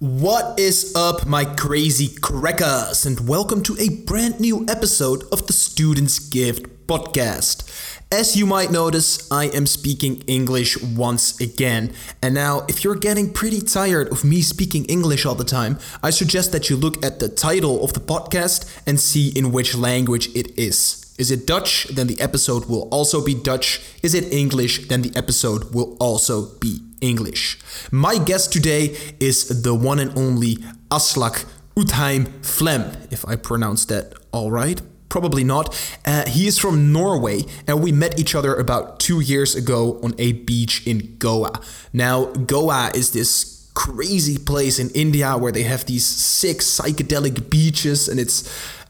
What is up, my crazy crackers, and welcome to a brand new episode of the Students Gift podcast. As you might notice, I am speaking English once again. And now, if you're getting pretty tired of me speaking English all the time, I suggest that you look at the title of the podcast and see in which language it is. Is it Dutch? Then the episode will also be Dutch. Is it English? Then the episode will also be English. My guest today is the one and only Aslak Utheim Flem, if I pronounced that all right. Probably not. Uh, he is from Norway, and we met each other about two years ago on a beach in Goa. Now, Goa is this crazy place in India where they have these sick psychedelic beaches, and it's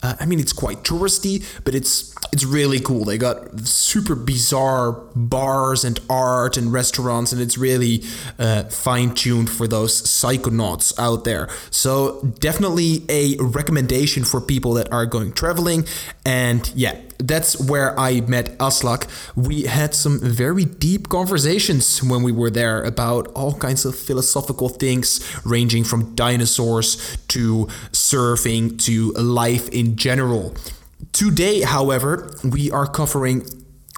uh, I mean, it's quite touristy, but it's it's really cool. They got super bizarre bars and art and restaurants, and it's really uh, fine tuned for those psychonauts out there. So definitely a recommendation for people that are going traveling. And yeah, that's where I met Aslak. We had some very deep conversations when we were there about all kinds of philosophical things, ranging from dinosaurs to surfing to life in general. Today, however, we are covering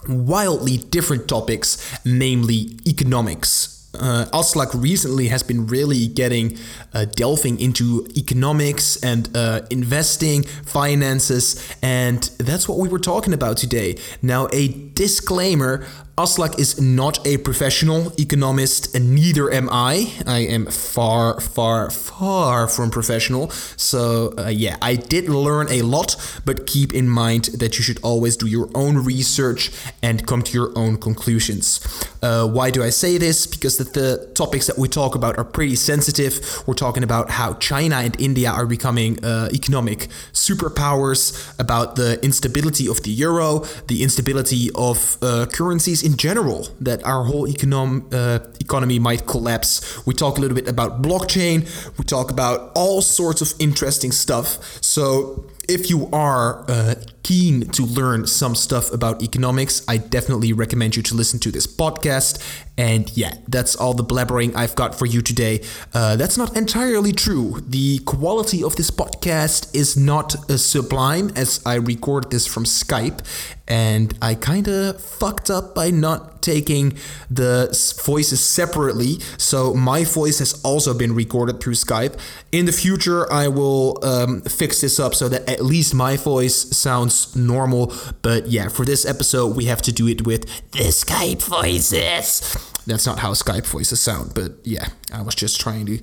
wildly different topics, namely economics uh, Aslak recently has been really getting uh, delving into economics and uh, investing, finances, and that's what we were talking about today. Now, a disclaimer Aslak is not a professional economist, and neither am I. I am far, far, far from professional. So, uh, yeah, I did learn a lot, but keep in mind that you should always do your own research and come to your own conclusions. Uh, why do I say this? Because the, the, topics that we talk about are pretty sensitive. We're talking about how China and India are becoming uh, economic superpowers, about the instability of the euro, the instability of uh, currencies in general that our whole econom- uh, economy might collapse. We talk a little bit about blockchain. We talk about all sorts of interesting stuff. So if you are uh, keen to learn some stuff about economics, I definitely recommend you to listen to this podcast. And yeah, that's all the blabbering I've got for you today. Uh, that's not entirely true. The quality of this podcast is not as sublime as I record this from Skype, and I kind of fucked up by not taking the voices separately. So my voice has also been recorded through Skype. In the future, I will um, fix this up so that at least my voice sounds normal. But yeah, for this episode, we have to do it with the Skype voices. That's not how Skype voices sound, but yeah, I was just trying to.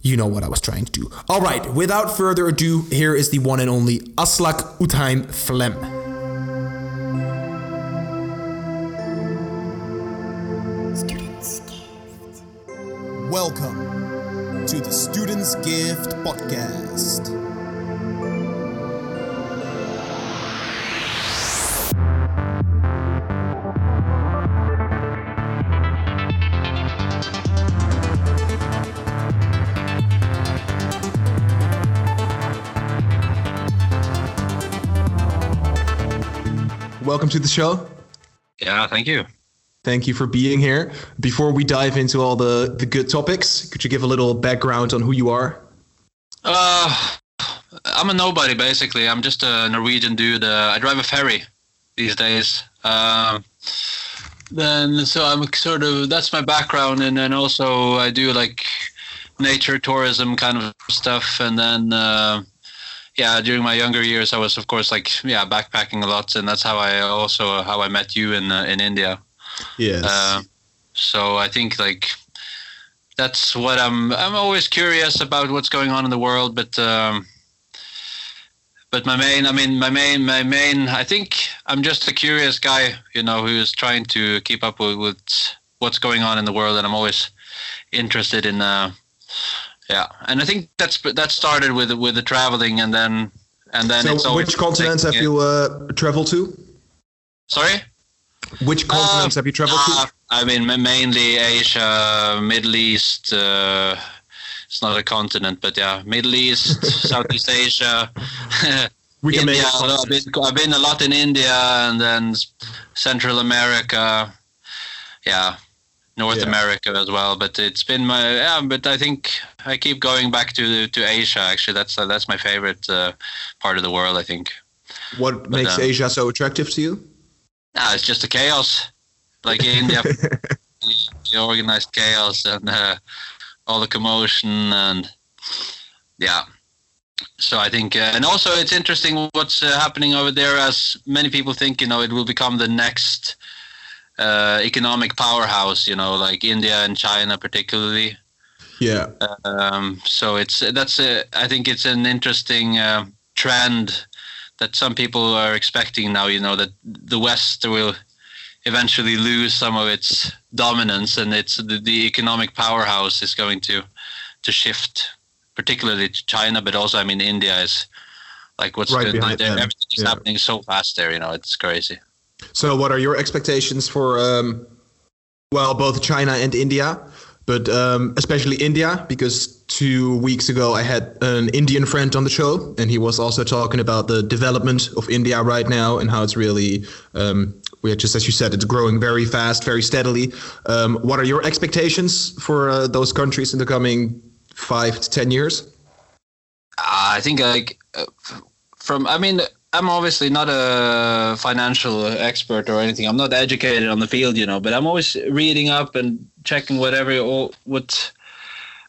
You know what I was trying to do. All right, without further ado, here is the one and only Aslak Utheim Flem. Welcome to the Students Gift Podcast. Welcome to the show. Yeah, thank you. Thank you for being here. Before we dive into all the, the good topics, could you give a little background on who you are? Uh, I'm a nobody, basically. I'm just a Norwegian dude. Uh, I drive a ferry these days. Um, then, so I'm sort of, that's my background. And then also I do like nature tourism kind of stuff. And then, uh, yeah, during my younger years, I was of course like yeah backpacking a lot, and that's how I also how I met you in uh, in India. Yes. Uh, so I think like that's what I'm. I'm always curious about what's going on in the world, but um, but my main, I mean, my main, my main. I think I'm just a curious guy, you know, who is trying to keep up with, with what's going on in the world, and I'm always interested in. Uh, yeah, and I think that's that started with with the traveling, and then and then. So, which continents have you uh, traveled to? Sorry. Which continents uh, have you traveled uh, to? I mean, mainly Asia, Middle East. Uh, it's not a continent, but yeah, Middle East, Southeast Asia. we can India, I've been, I've been a lot in India and then Central America. Yeah, North Yeah. America as well. But it's been my yeah. But I think I keep going back to to Asia. Actually, that's uh, that's my favorite uh, part of the world. I think. What makes um, Asia so attractive to you? Ah, it's just the chaos, like India, the organized chaos and uh, all the commotion and yeah. So I think, uh, and also it's interesting what's uh, happening over there. As many people think, you know, it will become the next uh, economic powerhouse. You know, like India and China, particularly. Yeah. Um, so it's that's a, I think it's an interesting uh, trend that some people are expecting now. You know that the West will eventually lose some of its dominance, and it's the, the economic powerhouse is going to to shift, particularly to China, but also I mean India is like what's Right good, behind there- them. everything is Yeah. happening so fast there. You know, it's crazy. So, what are your expectations for, um, well, both China and India, but um, especially India? Because two weeks ago I had an Indian friend on the show, and he was also talking about the development of India right now and how it's really, um, we just as you said, it's growing very fast, very steadily. Um, what are your expectations for uh, those countries in the coming five to ten years? Uh, I think like uh, from I mean I'm obviously not a financial expert or anything. I'm not educated on the field, you know, but I'm always reading up and checking whatever all what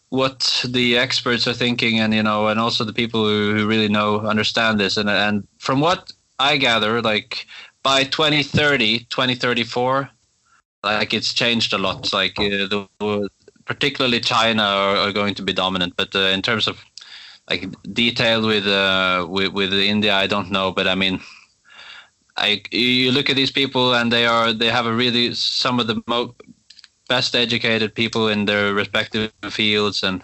what the experts are thinking and you know and also the people who, who really know understand this. And and from what I gather like by 2030 2034 like it's changed a lot. Like uh, the particularly China are, are going to be dominant. But uh, in terms of like detailed with uh with, with India I don't know but I mean I you look at these people and they are they have a really some of the most best educated people in their respective fields and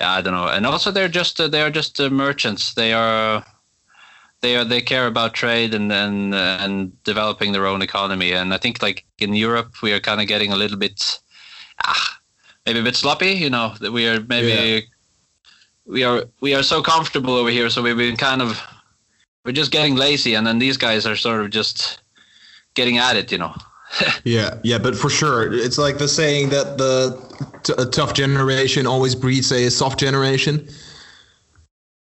yeah, I don't know. And also they're just uh, they are just uh, merchants. They are they are they care about trade and and uh, and developing their own economy. And I think like in Europe we are kind of getting a little bit ah, maybe a bit sloppy you know that we are maybe we are we are so comfortable over here so we've been kind of we're just getting lazy and then these guys are sort of just getting at it you know. Yeah, yeah, but for sure, it's like the saying that the t- a tough generation always breeds a soft generation,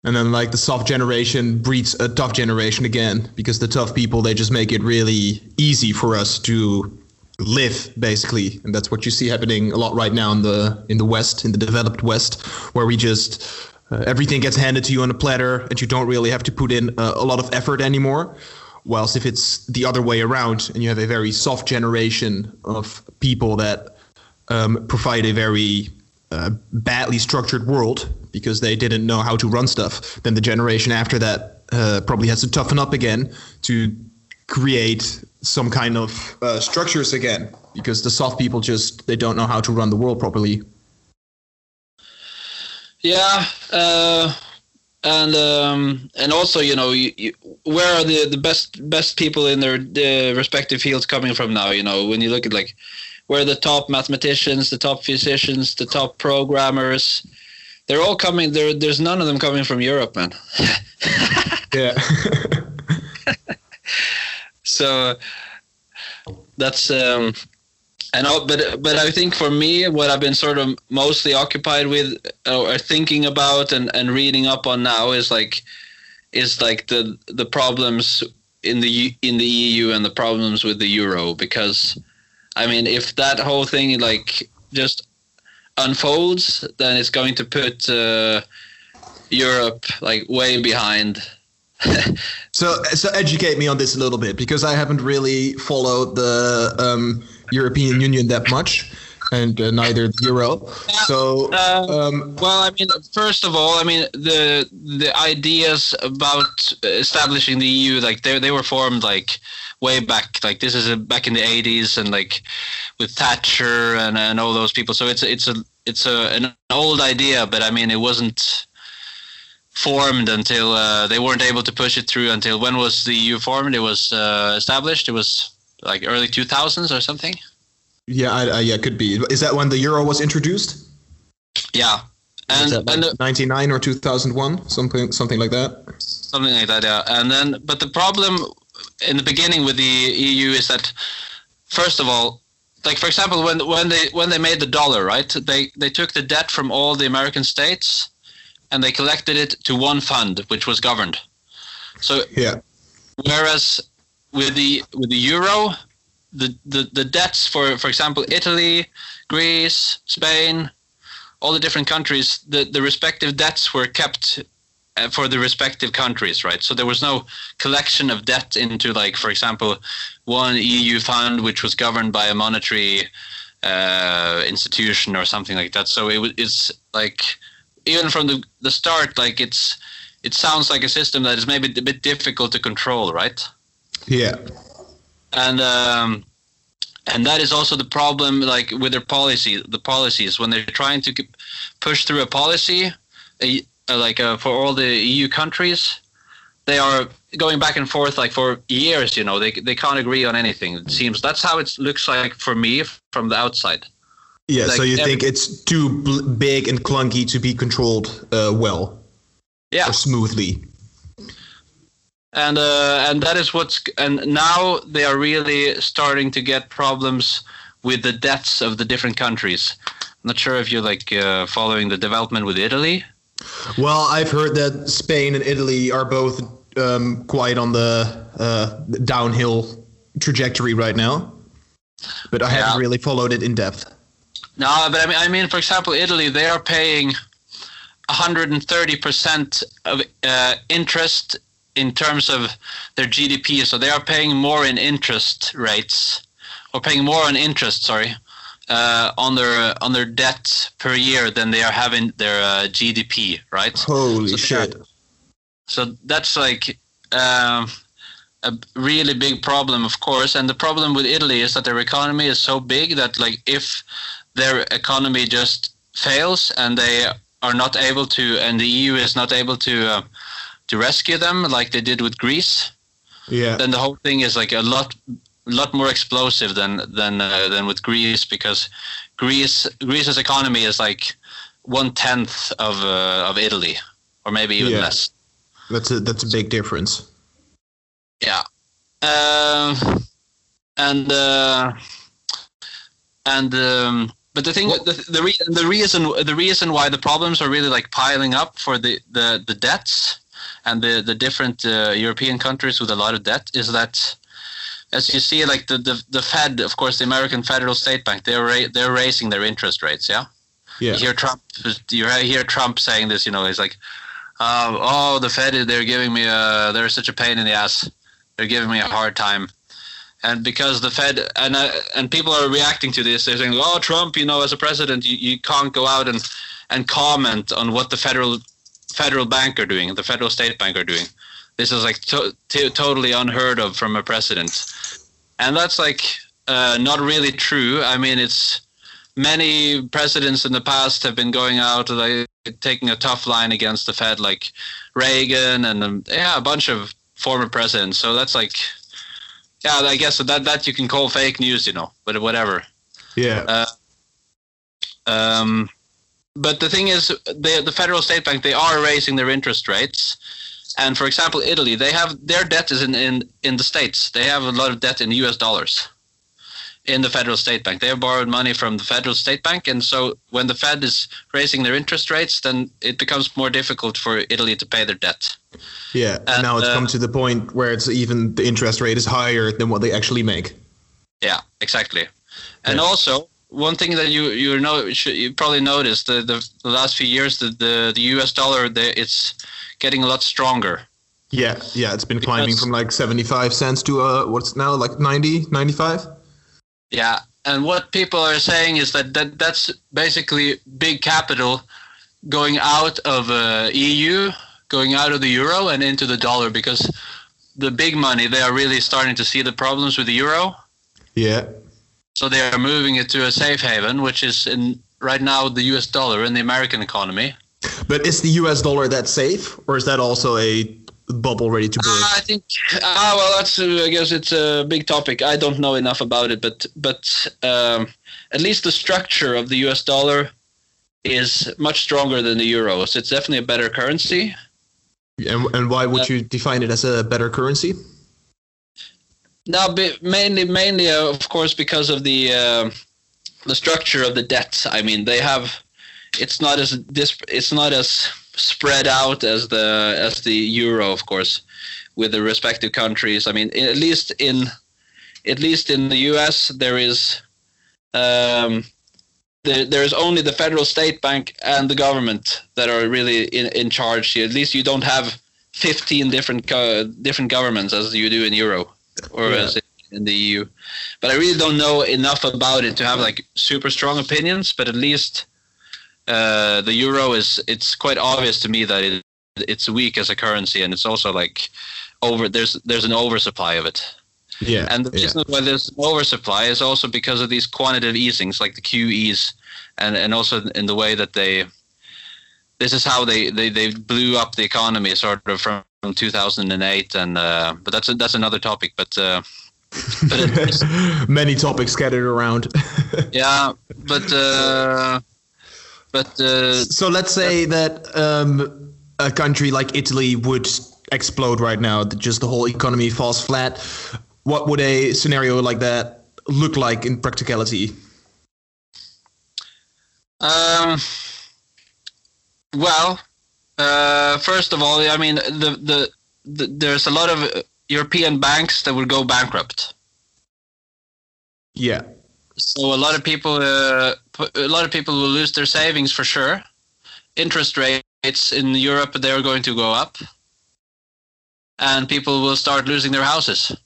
and then like the soft generation breeds a tough generation again because the tough people they just make it really easy for us to live basically, and that's what you see happening a lot right now in the in the West, in the developed West, where we just uh, everything gets handed to you on a platter, and you don't really have to put in uh, a lot of effort anymore. Whilst if it's the other way around and you have a very soft generation of people that um, provide a very uh, badly structured world because they didn't know how to run stuff, then the generation after that uh, probably has to toughen up again to create some kind of uh, structures again because the soft people just they don't know how to run the world properly. Yeah, uh, and um, and also you know you, you, where are the, the best best people in their, their respective fields coming from now? You know when you look at like where are the top mathematicians, the top physicians, the top programmers, they're all coming. There there's none of them coming from Europe, man. Yeah. so that's um and all, but but I think for me what I've been sort of mostly occupied with or thinking about and, and reading up on now is like is like the the problems in the in the EU and the problems with the euro because I mean if that whole thing like just unfolds then it's going to put uh, Europe like way behind So, so educate me on this a little bit because I haven't really followed the um, European Union that much, and uh, neither the euro. So, Uh, um, Well, I mean, first of all, I mean the the ideas about establishing the EU, like they they were formed like way back. Like this is a, back in the '80s, and like with Thatcher and, and all those people. So it's it's a it's a an old idea, but I mean, it wasn't formed until uh, they weren't able to push it through until when was the EU formed? It was uh, established. It was like early 2000s or something. yeah, I, I, yeah, could be. Is that when the euro was introduced? Yeah, and that and the, 99 or 2001, something, something like that. something like that yeah and then but the problem in the beginning with the eu is that first of all like for example, when when they when they made the dollar, right? They they took the debt from all the American states, and they collected it to one fund, which was governed. So Yeah. whereas with the with the euro, the, the, the debts for for example Italy, Greece, Spain, all the different countries, the, the respective debts were kept uh, for the respective countries, right? So there was no collection of debt into like for example one EU fund which was governed by a monetary uh, institution or something like that. So it was it's like even from the the start, like it's it sounds like a system that is maybe a bit difficult to control, right? Yeah. and um, and that is also the problem like with their policy the policies when they're trying to push through a policy a, uh, like uh, for all the EU countries they are going back and forth like for years you know they, they can't agree on anything it seems that's how it looks like for me from the outside Yeah. so you every- think it's too bl- big and clunky to be controlled uh, well yeah or smoothly? and uh, and that is what's and now they are really starting to get problems with the debts of the different countries. I'm not sure if you're like uh, following the development with Italy. Well, I've heard that Spain and Italy are both um, quite on the uh, downhill trajectory right now, but I haven't really followed it in depth. No, but I mean, I mean, for example, Italy they are paying 130 percent of uh, interest in terms of their GDP. So they are paying more in interest rates, or paying more on interest. Sorry, uh, on their on their debt per year than they are having their uh, GDP. Right. Holy So shit! So that's like um, a really big problem, of course. And the problem with Italy is that their economy is so big that, like, if their economy just fails and they are not able to, and the EU is not able to uh, to rescue them, like they did with Greece, Yeah. then the whole thing is like a lot lot more explosive than than uh, than with Greece because Greece Greece's economy is like one tenth of uh, of Italy, or maybe even Yeah. less. That's a that's a big difference. Yeah. Um, and uh, and um, but the thing, the the, re- the reason the reason why the problems are really like piling up for the the, the debts and the the different uh, European countries with a lot of debt is that. As you see, like the, the, the Fed, of course, the American Federal State Bank, they're ra- they're raising their interest rates. Yeah, Yeah. you hear Trump. You hear Trump saying this. You know, he's like, uh, "Oh, the Fed, they're giving me a, they're such a pain in the ass. They're giving me a hard time." And because the Fed and uh, and people are reacting to this, they're saying, "Oh, Trump, you know, as a president, you, you can't go out and and comment on what the federal federal bank are doing, the federal state bank are doing. This is like to, to, totally unheard of from a president, and that's like uh, not really true. I mean, it's many presidents in the past have been going out like taking a tough line against the Fed, like Reagan and um, yeah, a bunch of former presidents. So that's like, yeah, I guess that that you can call fake news, you know, but whatever. Yeah. Um, but the thing is, the the federal state bank they are raising their interest rates, and for example, Italy they have their debt is in in in the states. They have a lot of debt in U.S. dollars. In the federal state bank, they have borrowed money from the federal state bank, and so when the Fed is raising their interest rates, then it becomes more difficult for Italy to pay their debt. yeah. And now it's uh, come to the point where it's even the interest rate is higher than what they actually make. Yeah, exactly. And Yeah. also, one thing that you you know should, you probably noticed the, the the last few years the the, the U.S. dollar the, it's getting a lot stronger. Yeah. Yeah. It's been climbing from like 75 cents to uh what's now like 90, 95. Yeah, and what people are saying is that, that that's basically big capital going out of uh, EU, going out of the euro and into the dollar because the big money they are really starting to see the problems with the euro, Yeah. so they are moving it to a safe haven, which is in right now the U.S. dollar in the American economy. But is the US dollar that safe, or is that also a bubble ready to burst? Uh, I think. Ah, well, that's. Uh, I guess it's a big topic. I don't know enough about it, but but um, at least the structure of the U.S. dollar is much stronger than the euro. So it's definitely a better currency. and, and why would uh, you define it as a better currency? now, mainly, mainly, uh, of course, because of the uh, the structure of the debt. I mean, they have. It's not as this. It's not as spread out as the as the euro, of course, with the respective countries. I mean, at least in at least in the U.S., there is um, there, there is only the federal state bank and the government that are really in, in charge here. At least you don't have 15 different uh, different governments as you do in Euro or yeah. as in the EU. But I really don't know enough about it to have like super strong opinions. But at least uh, the euro is it's quite obvious to me that it, it's weak as a currency, and it's also like over there's there's an oversupply of it. Yeah. And the reason yeah. why there's an oversupply is also because of these quantitative easings, like the QEs, and and also in the way that they. This is how they, they, they blew up the economy, sort of from, from 2008, and uh, but that's a, that's another topic. But uh, but many topics scattered around. yeah, but uh, but uh, so let's say that um, a country like Italy would explode right now. Just the whole economy falls flat what would a scenario like that look like in practicality? Um, well, uh, first of all, I mean, the, the, the there's a lot of European banks that would go bankrupt. Yeah. So a lot of people, uh, a lot of people will lose their savings for sure. Interest rates in Europe they're going to go up, and people will start losing their houses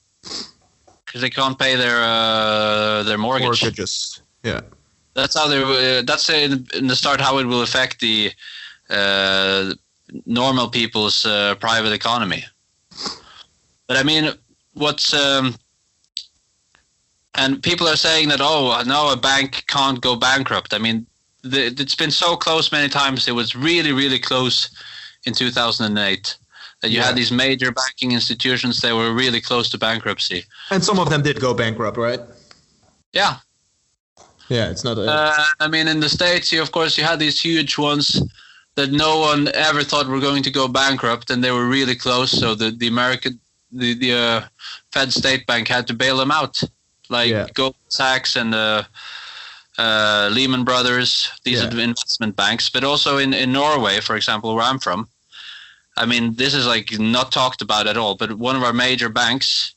because they can't pay their uh, their mortgage. Mortgages. Yeah. That's how they. Uh, that's in, in, the start how it will affect the uh, normal people's uh, private economy. But I mean, what's um, and people are saying that oh no, a bank can't go bankrupt. I mean, the, it's been so close many times. It was really really close in 2008 that you yeah. had these major banking institutions that were really close to bankruptcy. And some of them did go bankrupt, right? Yeah. Yeah, it's not. A... Uh, I mean, in the states, you of course you had these huge ones that no one ever thought were going to go bankrupt, and they were really close. So the the American the the uh, Fed State Bank had to bail them out, like yeah. Goldman Sachs and the. Uh, Lehman Brothers, these yeah. are the investment banks, but also in, in Norway, for example, where I'm from, I mean, this is like not talked about at all. But one of our major banks,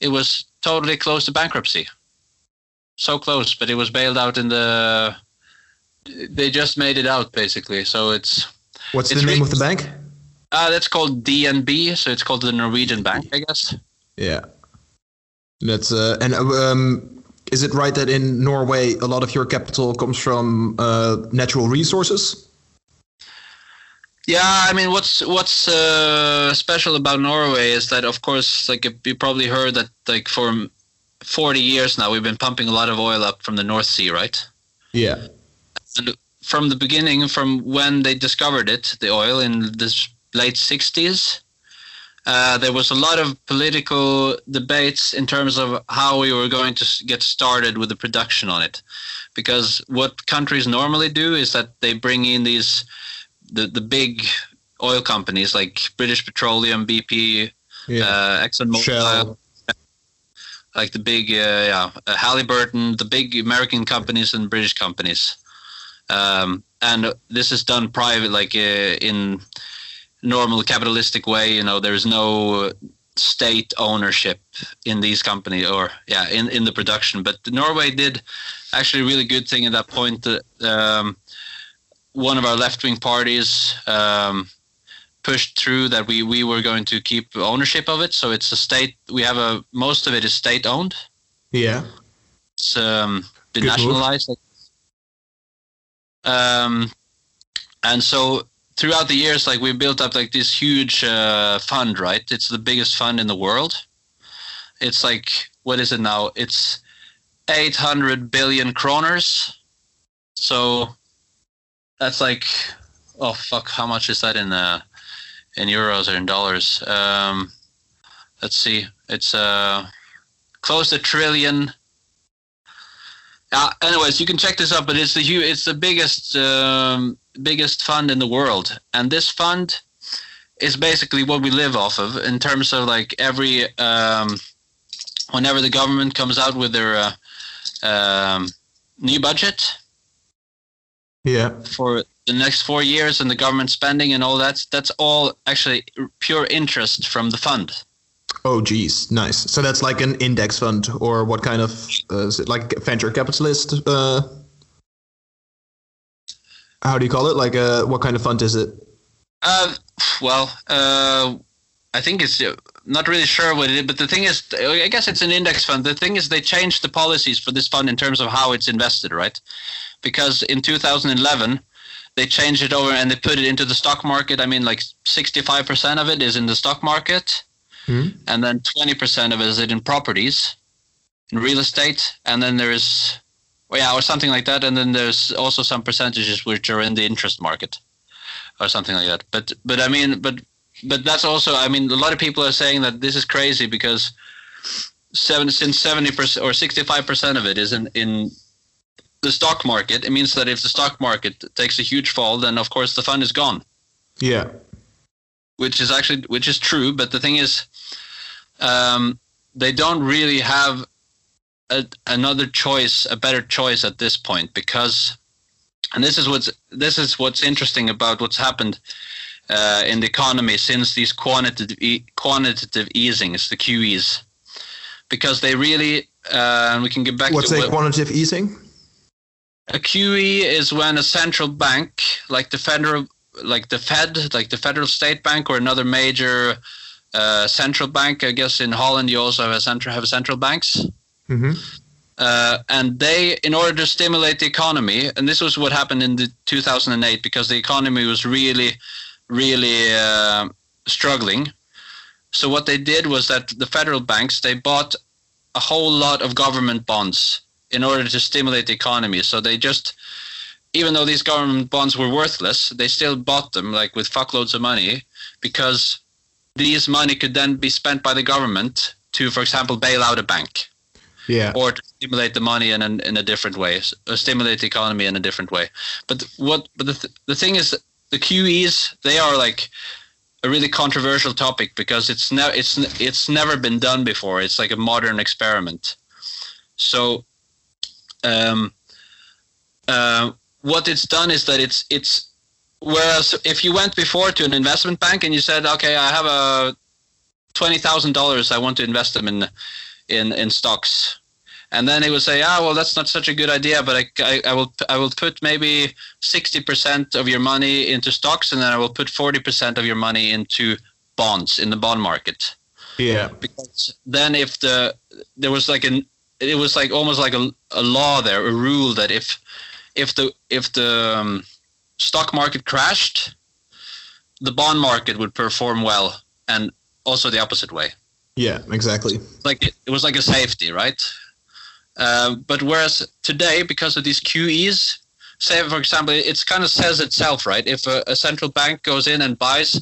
it was totally close to bankruptcy. So close, but it was bailed out in the. They just made it out basically. So it's. What's it's the name of the bank? Uh, that's called DNB. So it's called the Norwegian Bank, I guess. Yeah. That's uh, and um, is it right that in Norway a lot of your capital comes from uh, natural resources? Yeah, I mean, what's what's uh, special about Norway is that, of course, like you probably heard that, like for forty years now, we've been pumping a lot of oil up from the North Sea, right? Yeah. And from the beginning, from when they discovered it, the oil in the late '60s, uh, there was a lot of political debates in terms of how we were going to get started with the production on it, because what countries normally do is that they bring in these the the big oil companies like British Petroleum, BP, yeah. uh, ExxonMobil, like the big uh, yeah uh, Halliburton, the big American companies and British companies, um, and this is done private, like uh, in normal capitalistic way. You know, there's no state ownership in these companies or yeah in in the production. But Norway did actually a really good thing at that point. That, um, one of our left wing parties um, pushed through that we, we were going to keep ownership of it. So it's a state. We have a most of it is state owned. Yeah, it's um, been Good nationalized. Um, and so throughout the years, like we built up like this huge uh, fund. Right, it's the biggest fund in the world. It's like what is it now? It's 800 billion kroners. So that's like oh fuck how much is that in uh in euros or in dollars um let's see it's uh close to trillion uh, anyways you can check this up but it's the it's the biggest um, biggest fund in the world and this fund is basically what we live off of in terms of like every um whenever the government comes out with their uh, um, new budget Yeah. for the next four years and the government spending and all that, that's all actually pure interest from the fund. Oh, geez, nice. So that's like an index fund, or what kind of uh, is it like venture capitalist? Uh, how do you call it? Like, uh, what kind of fund is it? Uh, well, uh, I think it's uh, not really sure what it is, but the thing is, I guess it's an index fund. The thing is, they changed the policies for this fund in terms of how it's invested, right? Because in 2011, they changed it over and they put it into the stock market. I mean, like 65% of it is in the stock market, Hmm. and then 20% of it is in properties, in real estate, and then there's, well, yeah, or something like that, and then there's also some percentages which are in the interest market or something like that. But but I mean, but but that's also I mean, a lot of people are saying that this is crazy because seven since seventy percent or sixty five percent of it is in in the stock market. It means that if the stock market takes a huge fall, then of course the fund is gone, Yeah. which is actually which is true. But the thing is, um, they don't really have a, another choice, a better choice at this point because and this is what's this is what's interesting about what's happened uh, in the economy since these quantitative e- quantitative easings, the QEs, because they really uh, and we can get back What's to a what, quantitative easing? a QE is when a central bank, like the federal, like the Fed, like the federal state bank, or another major uh, central bank. I guess in Holland you also have a central have central banks. Mm-hmm. Uh, and they, in order to stimulate the economy, and this was what happened in the 2008 because the economy was really, really uh, struggling. So what they did was that the federal banks they bought a whole lot of government bonds in order to stimulate the economy. So they just, even though these government bonds were worthless, they still bought them like with fuckloads of money because these money could then be spent by the government to, for example, bail out a bank Yeah. or to stimulate the money in, an, in a different way, or stimulate the economy in a different way. But what? But the, th- the thing is, the QEs they are like a really controversial topic because it's ne- it's it's never been done before. It's like a modern experiment. So, um, uh, what it's done is that it's it's whereas if you went before to an investment bank and you said, okay, I have a twenty thousand dollars, I want to invest them in in in stocks and then he would say ah well that's not such a good idea but i, I, I will i will put maybe 60% of your money into stocks and then i will put 40% of your money into bonds in the bond market Yeah. because then if the there was like an it was like almost like a, a law there a rule that if if the if the um, stock market crashed the bond market would perform well and also the opposite way Yeah. Exactly. like it, it was like a safety, right? Uh, but whereas today, because of these QEs, say for example, it kind of says itself, right? If a, a central bank goes in and buys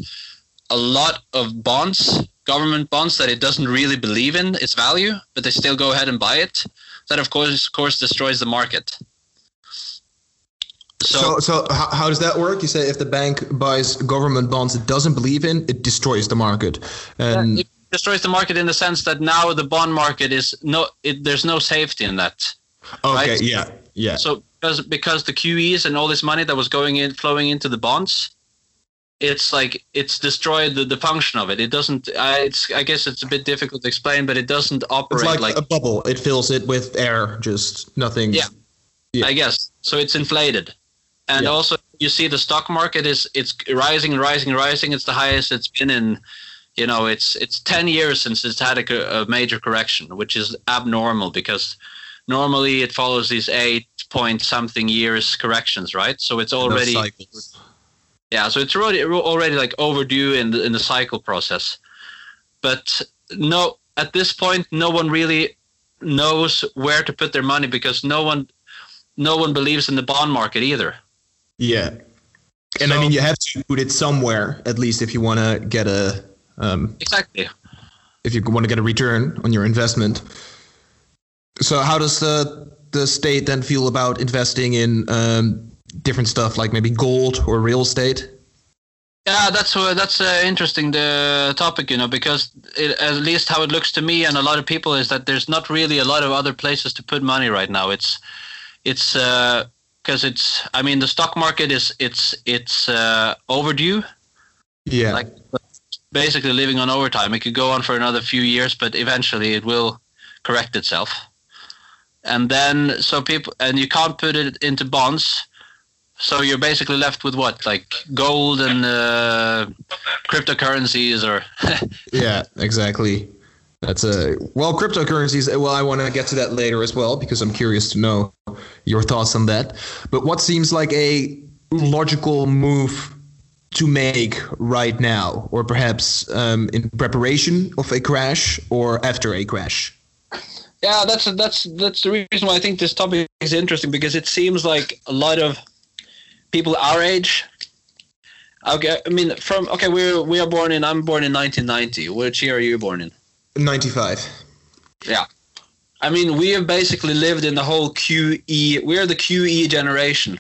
a lot of bonds, government bonds that it doesn't really believe in its value, but they still go ahead and buy it, that of course, of course, destroys the market. So, So, so how, how does that work? You say if the bank buys government bonds it doesn't believe in, it destroys the market. And it destroys the market in the sense that now the bond market is no, it, there's no safety in that. okay, right? yeah, yeah, So because because the QEs and all this money that was going in flowing into the bonds, it's like it's destroyed the, the function of it. It doesn't. I it's I guess it's a bit difficult to explain, but it doesn't operate like, like, a bubble. It fills it with air, just nothing. Yeah. yeah. I guess so. It's inflated, and Yeah. also you see the stock market is it's rising rising rising. It's the highest it's been in. You know, it's it's ten years since it's had a, a major correction, which is abnormal because normally it follows these eight point something years corrections, right? So it's already. Yeah, so it's already already like overdue in the in the cycle process. But no, at this point, no one really knows where to put their money because no one no one believes in the bond market either. Yeah, and I mean you have to put it somewhere at least if you want to get a um, Exactly. if you want to get a return on your investment. So how does the the state then feel about investing in um, different stuff like maybe gold or real estate? Yeah, that's uh, that's uh, interesting the topic, you know, because it, at least how it looks to me and a lot of people is that there's not really a lot of other places to put money right now. It's it's because uh, it's I mean the stock market is it's it's uh, overdue. Yeah. Like basically living on overtime. It could go on for another few years, but eventually it will correct itself. And then so people and you can't put it into bonds so you're basically left with what, like gold and uh, cryptocurrencies, or yeah, exactly. That's a well, cryptocurrencies. Well, I want to get to that later as well because I'm curious to know your thoughts on that. But what seems like a logical move to make right now, or perhaps um, in preparation of a crash or after a crash? Yeah, that's that's that's the reason why I think this topic is interesting because it seems like a lot of people our age. Okay, I mean, from okay, we we are born in. I'm born in 1990. Which year are you born in? 95. Yeah, I mean, we have basically lived in the whole QE. We're the QE generation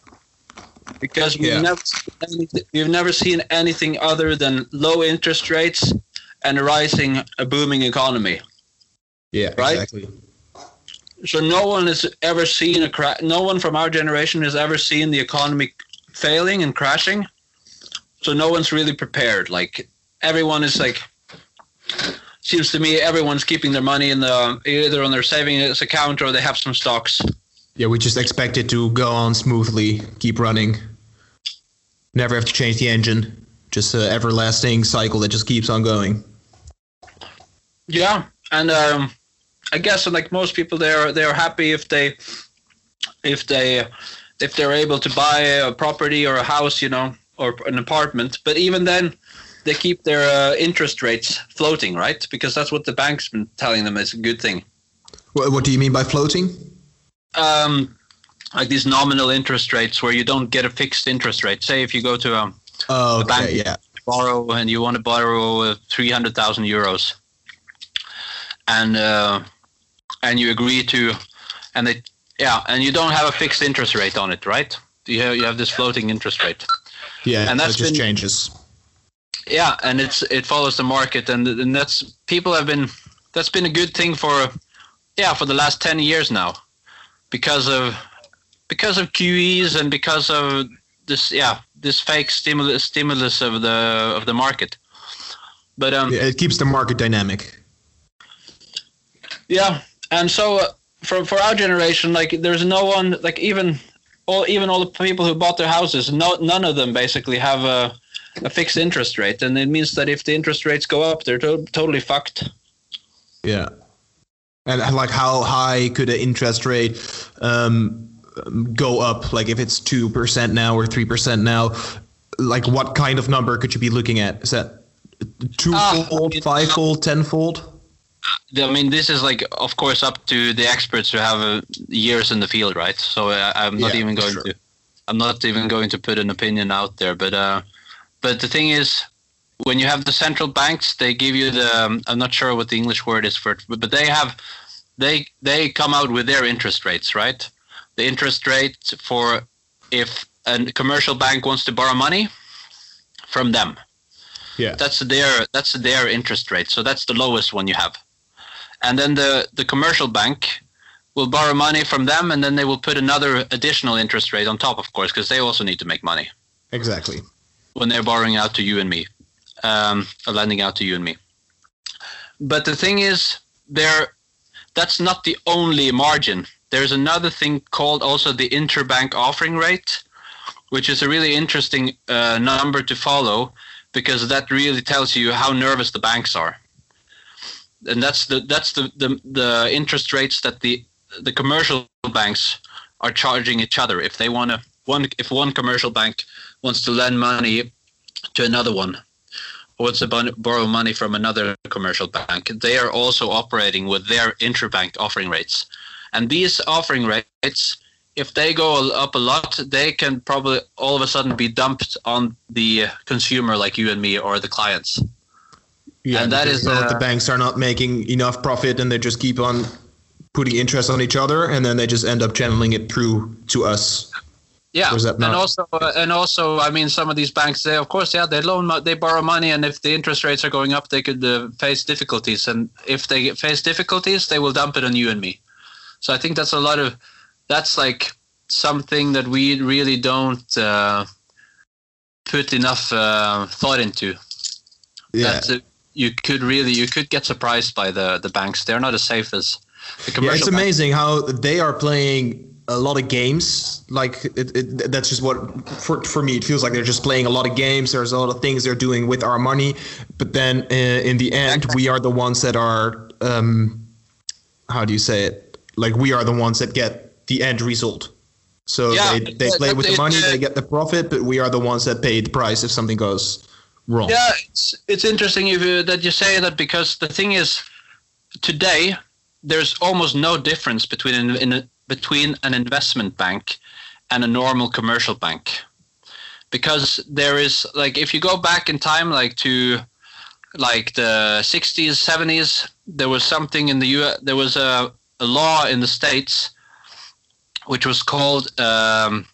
because we've yeah. never we've never seen anything other than low interest rates and a rising, a booming economy. Yeah, right? exactly. So no one has ever seen a crash. No one from our generation has ever seen the economy failing and crashing. So no one's really prepared. Like everyone is like seems to me everyone's keeping their money in the either on their savings account or they have some stocks. Yeah, we just expect it to go on smoothly, keep running. Never have to change the engine. Just an everlasting cycle that just keeps on going. Yeah, and um, I guess like most people, they're they're happy if they if they if they're able to buy a property or a house, you know, or an apartment. But even then, they keep their uh, interest rates floating, right? Because that's what the bank's been telling them is a good thing. What, what do you mean by floating? Um, like these nominal interest rates where you don't get a fixed interest rate. Say if you go to a, oh, okay, a bank yeah. borrow and you want to borrow uh, 300,000 euros and uh, and you agree to and they yeah, and you don't have a fixed interest rate on it, right? You have, you have this floating interest rate. Yeah, and that just been, changes. Yeah, and it's it follows the market, and and that's people have been that's been a good thing for yeah for the last ten years now, because of because of QEs and because of this yeah this fake stimulus stimulus of the of the market. But um, yeah, it keeps the market dynamic. Yeah, and so uh, for for our generation, like there's no one like even all even all the people who bought their houses, no none of them basically have a a fixed interest rate, and it means that if the interest rates go up, they're to- totally fucked. Yeah, and like how high could an interest rate um, go up? Like if it's two percent now or three percent now, like what kind of number could you be looking at? Is that two-fold, uh, five-fold, ten-fold? I mean, this is like, of course, up to the experts who have uh, years in the field, right? So uh, I, am not yeah, even going sure. to, I'm not even going to put an opinion out there. But, uh, but the thing is, when you have the central banks, they give you the, um, I'm not sure what the English word is for it, but, but they have, they they come out with their interest rates, right? The interest rate for if a commercial bank wants to borrow money from them. Yeah. That's their that's their interest rate. So that's the lowest one you have and then the the commercial bank will borrow money from them, and then they will put another additional interest rate on top, of course, because they also need to make money. Exactly. When they're borrowing out to you and me, um, lending out to you and me. But the thing is, there, that's not the only margin. There's another thing called also the interbank offering rate, which is a really interesting uh, number to follow because that really tells you how nervous the banks are. And that's the that's the, the the interest rates that the the commercial banks are charging each other. If they want to one if one commercial bank wants to lend money to another one or wants to borrow money from another commercial bank they are also operating with their interbank offering rates and these offering rates if they go up a lot they can probably all of a sudden be dumped on the consumer like you and me or the clients yeah, and that is uh, the banks are not making enough profit, and they just keep on putting interest on each other, and then they just end up channeling it through to us. Yeah, Or is that and also, uh, and also, I mean, some of these banks, they of course, yeah, they loan, they borrow money, and if the interest rates are going up, they could uh, face difficulties, and if they face difficulties, they will dump it on you and me. So I think that's a lot of, that's like something that we really don't uh, put enough uh, thought into. Yeah. That uh, you could really, you could get surprised by the the banks. They're not as safe as the Yeah, commercial. it's banks. amazing how they are playing a lot of games. Like it, it, that's just what for for me it feels like they're just playing a lot of games. There's a lot of things they're doing with our money, but then uh, in the end, we are the ones that are um, how do you say it? Like we are the ones that get the end result. So Yeah, they, they play with the money, they get the profit, but we are the ones that pay the price if something goes wrong. Yeah, it's it's interesting if you, that you say that because the thing is, today there's almost no difference between an, in between an investment bank and a normal commercial bank, because there is like if you go back in time, like to like the 60s, 70s, there was something in the U. There was a, a law in the states which was called um,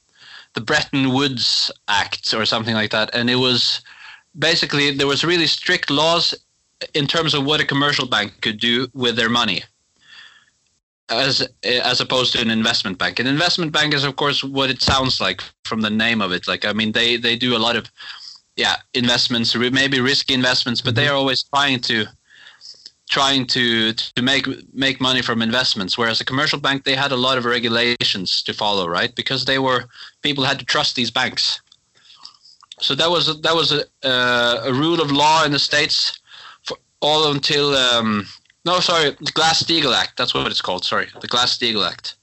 the Bretton Woods Act or something like that, and it was basically there was really strict laws in terms of what a commercial bank could do with their money as as opposed to an investment bank. An investment bank is of course what it sounds like from the name of it. Like i mean they they do a lot of yeah investments maybe risky investments but they are always trying to trying to to make make money from investments whereas a commercial bank they had a lot of regulations to follow right? Because they were people had to trust these banks. So that was that was a, uh, a rule of law in the states for all until um, no sorry the Glass Steagall Act. That's what it's called. Sorry the Glass Steagall Act.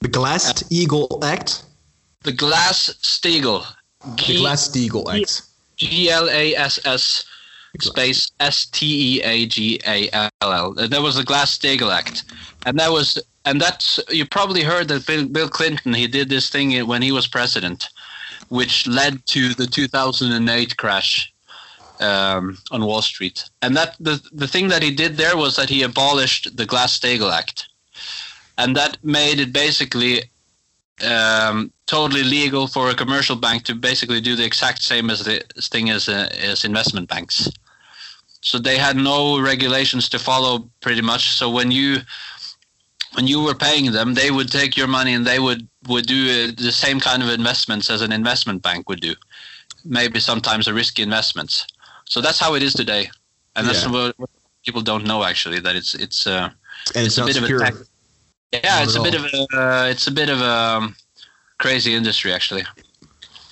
The Glass Steagall Act. the Glass Steagall The Glass Steagall Act. G L A S S space S T E A G A L L. That was the Glass Steagall Act, and that was and that's you probably heard that Bill, Bill Clinton he did this thing when he was president, which led to the 2008 crash um, on Wall Street. And that the the thing that he did there was that he abolished the Glass Steagall Act, and that made it basically um, totally legal for a commercial bank to basically do the exact same as the thing as uh, as investment banks. So they had no regulations to follow, pretty much. So when you when you were paying them, they would take your money and they would would do uh, the same kind of investments as an investment bank would do. Maybe sometimes a risky investments. So that's how it is today, and that's Yeah. what, people don't know actually that it's it's. Uh, And it's, It's a bit of a tax- yeah, Not it's a bit of a uh, it's a bit of a crazy industry actually.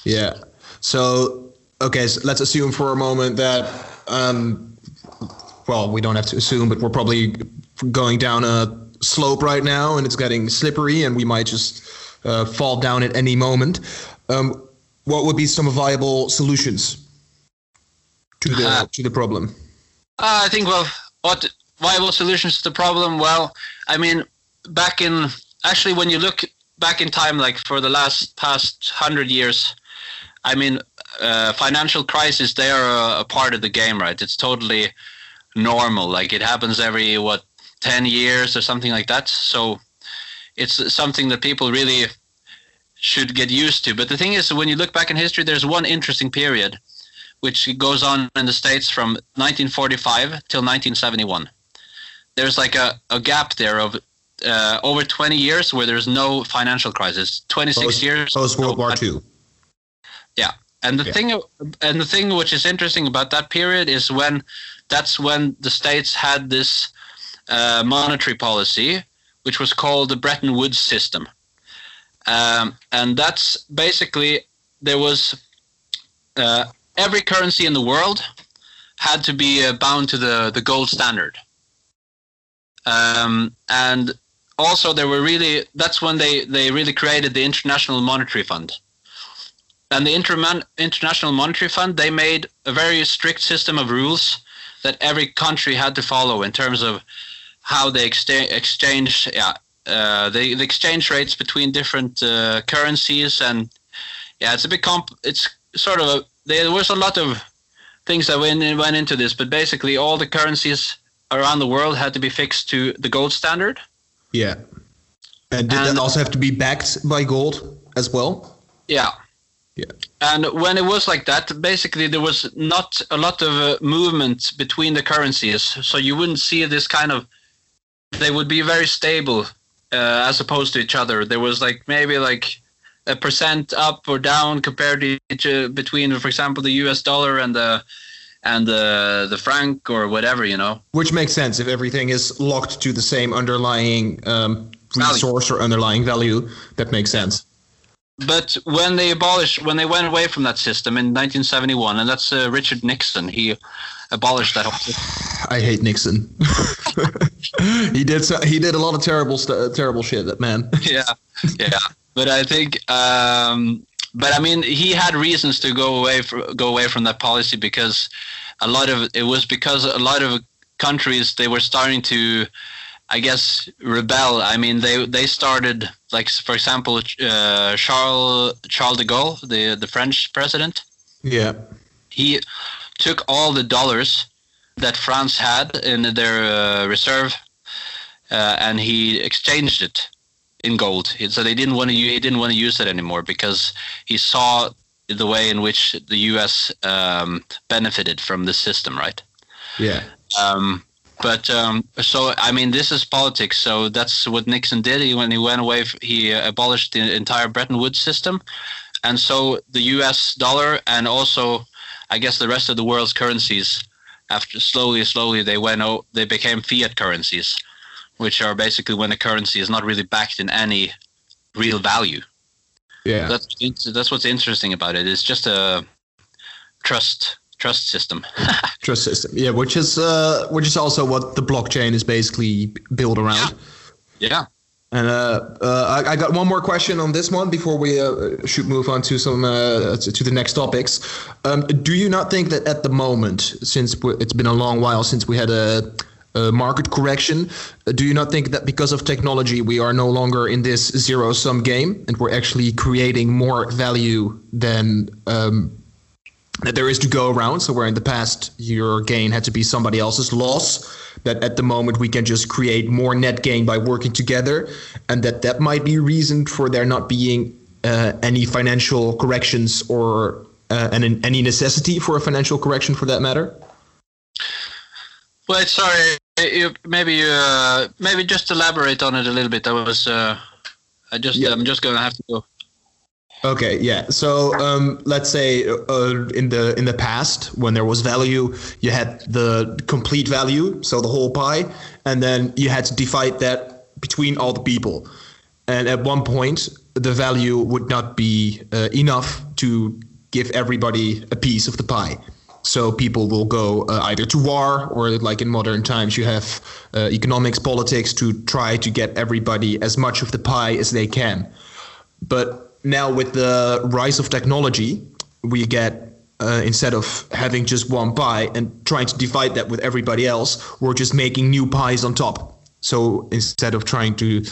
Yeah. So okay, so let's assume for a moment that um, well, we don't have to assume, but we're probably going down a slope right now, and it's getting slippery, and we might just uh, fall down at any moment. Um, what would be some viable solutions to the Uh, to the problem? Uh, I think well, what viable solutions to the problem? Well, I mean, back in actually when you look back in time, like for the last past hundred years, I mean, uh, financial crisis they are a, a part of the game, right? It's totally normal. Like it happens every what ten years or something like that. So it's something that people really should get used to. But the thing is, when you look back in history, there's one interesting period which goes on in the states from 1945 till 1971. There's like a, a gap there of uh, over 20 years where there's no financial crisis. 26 Post- years. Post World no War II. and the Yeah. thing, and the thing which is interesting about that period is when that's when the states had this uh, monetary policy, which was called the Bretton Woods system, um, and that's basically there was uh, every currency in the world had to be uh, bound to the the gold standard, um, and also there were really that's when they they really created the International Monetary Fund. And the Interman- International Monetary Fund they made a very strict system of rules that every country had to follow in terms of how they exta- exchange yeah uh, the, the exchange rates between different uh, currencies and yeah it's a bit comp it's sort of a there was a lot of things that went, went into this but basically all the currencies around the world had to be fixed to the gold standard Yeah. And did And- that also have to be backed by gold as well? Yeah. Yeah. And when it was like that, basically there was not a lot of uh, movement between the currencies, so you wouldn't see this kind of. They would be very stable, uh, as opposed to each other. There was like maybe like a percent up or down compared to each, uh, between, for example, the U.S. dollar and the and the the franc or whatever, you know. Which makes sense if everything is locked to the same underlying um, resource or underlying value. That makes sense. But when they abolished, when they went away from that system in 1971, and that's uh, Richard Nixon, he abolished that whole system. I hate Nixon. he did so, he did a lot of terrible st- terrible shit. That man. yeah, yeah. But I think, um, but I mean, he had reasons to go away for, go away from that policy because a lot of it was because a lot of countries they were starting to I guess rebel. I mean, they they started like, for example, uh, Charles Charles de Gaulle, the the French president. Yeah. He took all the dollars that France had in their uh, reserve, uh, and he exchanged it in gold. So they didn't want to. He didn't want to use it anymore because he saw the way in which the U.S. Um, benefited from the system, right? Yeah. Um, but um, so I mean, this is politics. So that's what Nixon did. He, when he went away, he abolished the entire Bretton Woods system, and so the U.S. dollar and also, I guess, the rest of the world's currencies, after slowly, slowly, they went. Oh, they became fiat currencies, which are basically when the currency is not really backed in any real value. Yeah, that's that's what's interesting about it. It's just a trust trust system. trust system, yeah, which is uh, which is also what the blockchain is basically built around. Yeah. yeah. And uh, uh, I, I, got one more question on this one before we uh, should move on to some uh, to, to, the next topics. Um, do you not think that at the moment, since it's been a long while since we had a, a market correction, uh, do you not think that because of technology we are no longer in this zero sum game and we're actually creating more value than um, that there is to go around. So where in the past your gain had to be somebody else's loss, that at the moment we can just create more net gain by working together, and that that might be reason for there not being uh, any financial corrections or uh, and any necessity for a financial correction for that matter. Well, sorry, you, maybe uh, maybe just elaborate on it a little bit. I was uh, I just yeah. I'm just gonna have to go. Okay, yeah. So um, let's say uh, in the in the past, when there was value, you had the complete value, so the whole pie, and then you had to divide that between all the people. And at one point, the value would not be uh, enough to give everybody a piece of the pie. So people will go uh, either to war or, like in modern times, you have uh, economics, politics to try to get everybody as much of the pie as they can. But now with the rise of technology, we get uh, instead of having just one pie and trying to divide that with everybody else, we're just making new pies on top. So instead of trying to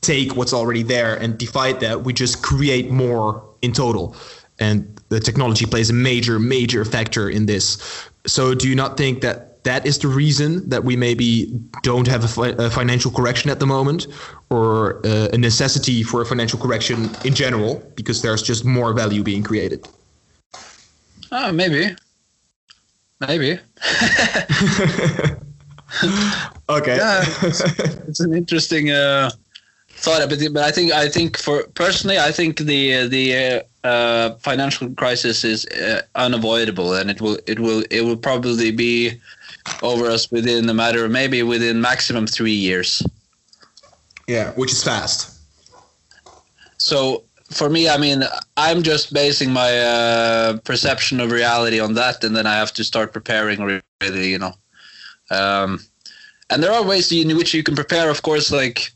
take what's already there and divide that, we just create more in total. And the technology plays a major, major factor in this. So do you not think that that is the reason that we maybe don't have a, fi- a financial correction at the moment or uh, a necessity for a financial correction in general because there's just more value being created? Oh maybe. Maybe. Okay. Yeah, it's, it's, an interesting uh, thought but, but i think i think for personally i think the the uh, financial crisis is uh, unavoidable and it will it will it will probably be over us within a matter of maybe within maximum three years. Yeah, which is fast. So for me, I mean, I'm just basing my uh, perception of reality on that, and then I have to start preparing really, you know. Um, and there are ways in which you can prepare. Of course, like,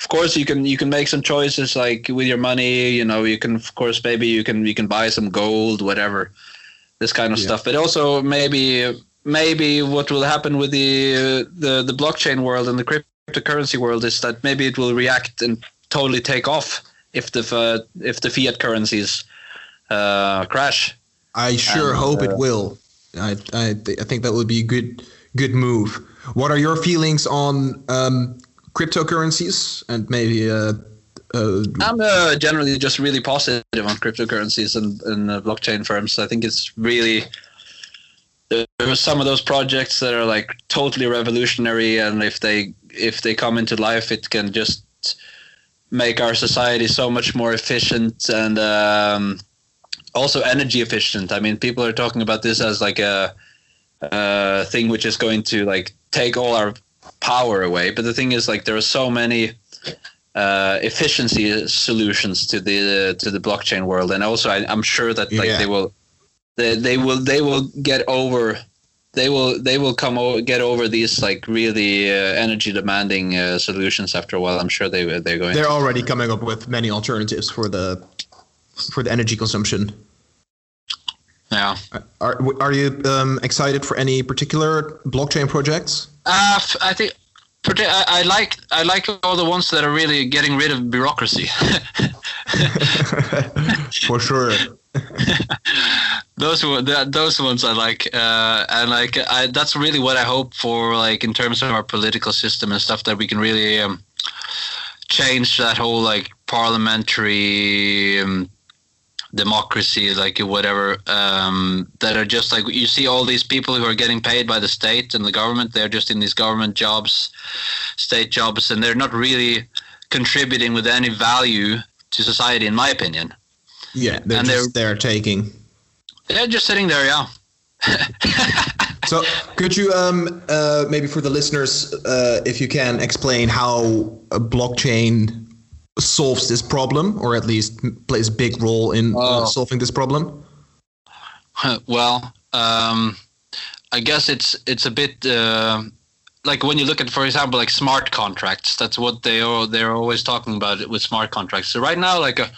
of course, you can you can make some choices like with your money. You know, you can of course maybe you can you can buy some gold, whatever, this kind of yeah. stuff. But also maybe maybe what will happen with the uh, the the blockchain world and the cryptocurrency world is that maybe it will react and totally take off if the uh, if the fiat currencies uh, crash. I sure and, hope it uh, will. I I, th- I think that would be a good good move. What are your feelings on um, cryptocurrencies and maybe uh, Uh, I'm uh, generally just really positive on cryptocurrencies and, and uh, blockchain firms. I think it's really there are some of those projects that are like totally revolutionary, and if they if they come into life, it can just make our society so much more efficient and um, also energy efficient. I mean, people are talking about this as like a, a thing which is going to like take all our power away. But the thing is, like, there are so many uh, efficiency solutions to the to the blockchain world, and also I, am sure that like Yeah. they will they, they will they will get over they will they will come over, get over these like really uh, energy demanding uh, solutions after a while. I'm sure they they're going. they're already coming up with many alternatives for the for the energy consumption. Yeah. Are are you um, excited for any particular blockchain projects? Uh, I think I, I like I like all the ones that are really getting rid of bureaucracy. for sure. those those ones I like, uh, and like I, that's really what I hope for, like in terms of our political system and stuff, that we can really um, change that whole like parliamentary um, democracy, like whatever. Um, that are just like you see all these people who are getting paid by the state and the government. They're just in these government jobs, state jobs, and they're not really contributing with any value to society, in my opinion. Yeah, they're And just they're taking. They're just sitting there, yeah. So, could you um, uh, maybe for the listeners, uh, if you can, explain how a blockchain solves this problem, or at least plays a big role in uh, Oh. solving this problem? well, um, I guess it's it's a bit uh, like when you look at, for example, like smart contracts. That's what they are. They're always talking about with smart contracts. So right now, like a,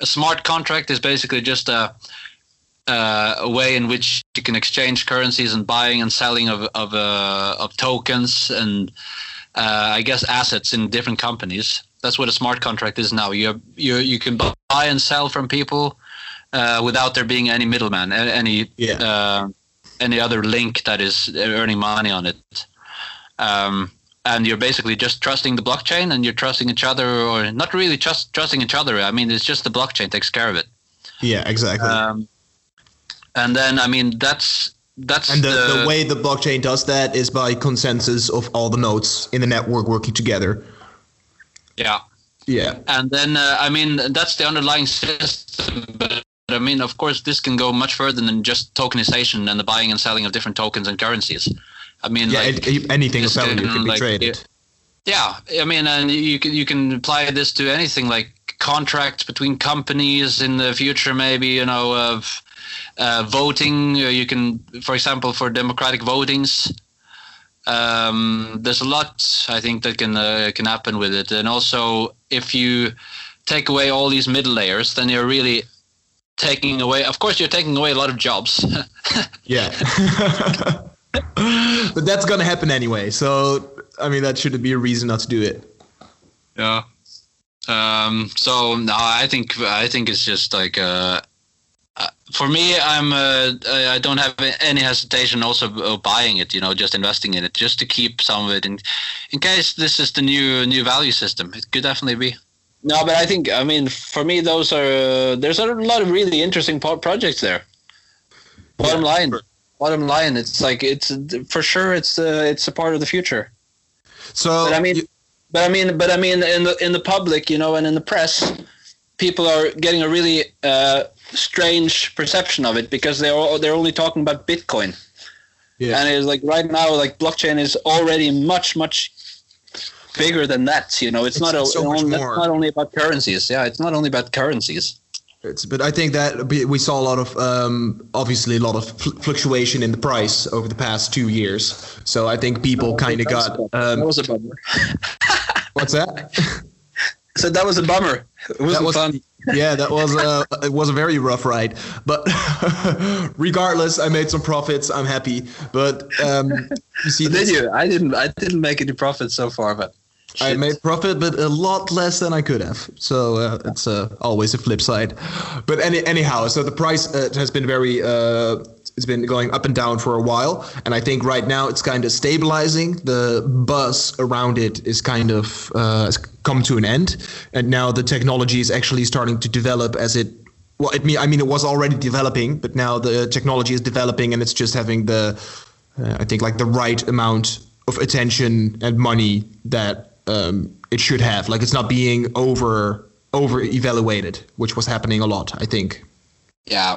a smart contract is basically just a uh, a way in which you can exchange currencies and buying and selling of of uh, of tokens and uh, I guess assets in different companies. That's what a smart contract is now. You you you can buy and sell from people uh, without there being any middleman, any Yeah. uh, any other link that is earning money on it. Um, and you're basically just trusting the blockchain, and you're trusting each other, or not really trust trusting each other. I mean, it's just the blockchain takes care of it. Yeah, exactly. Um, and then, I mean, that's that's and the, the way the blockchain does that is by consensus of all the nodes in the network working together. Yeah. Yeah. And then, uh, I mean, that's the underlying system. But I mean, of course, this can go much further than just tokenization and the buying and selling of different tokens and currencies. I mean, Yeah, like, it- anything of value can, can be like, traded. yeah, I mean, and you can you can apply this to anything like contracts between companies in the future, maybe you know of uh, voting. uh, You can, for example, for democratic votings. Um, there's a lot I think that can uh, can happen with it, and also if you take away all these middle layers, then you're really taking away. Of course, you're taking away a lot of jobs. Yeah. but that's gonna happen anyway. So I mean, that shouldn't be a reason not to do it. Yeah. Um, so no, I think I think it's just like uh, uh, for me, I'm uh, I I don't have any hesitation also buying it. You know, just investing in it, just to keep some of it in in case this is the new new value system. It could definitely be. No, but I think I mean for me those are uh, there's a lot of really interesting po- projects there. Bottom Yeah, line, sure. bottom line, it's like it's for sure it's uh, it's a part of the future. So But I mean, you- but I mean, but I mean, in the in the public, you know, and in the press, people are getting a really uh, strange perception of it because they're all, they're only talking about Bitcoin, yeah. and it's like right now, like blockchain is already much much bigger than that. You know, it's, It's not a, so much only, it's not only about currencies. Yeah, it's not only about currencies. It's, but I think that we- saw a lot of, um, obviously, a lot of fl- fluctuation in the price over the past two years. So I think people kind of got. that Um, was a bummer. what's that? So that was a bummer. It wasn't was, fun. Yeah, that was a it was a very rough ride. But regardless, I made some profits. I'm happy. But um, you see, Did you? I didn't. I didn't make any profits so far, but I made profit, but a lot less than I could have. So uh, it's uh, always a flip side. But any anyhow, so the price uh, has been very uh, it's been going up and down for a while, and I think right now it's kind of stabilizing. The buzz around it is kind of uh, come to an end, and now the technology is actually starting to develop as it. Well, it mean I mean it was already developing, but now the technology is developing, and it's just having the, uh, I think like the right amount of attention and money that um, it should have. Like it's not being over over evaluated, which was happening a lot. I think. Yeah.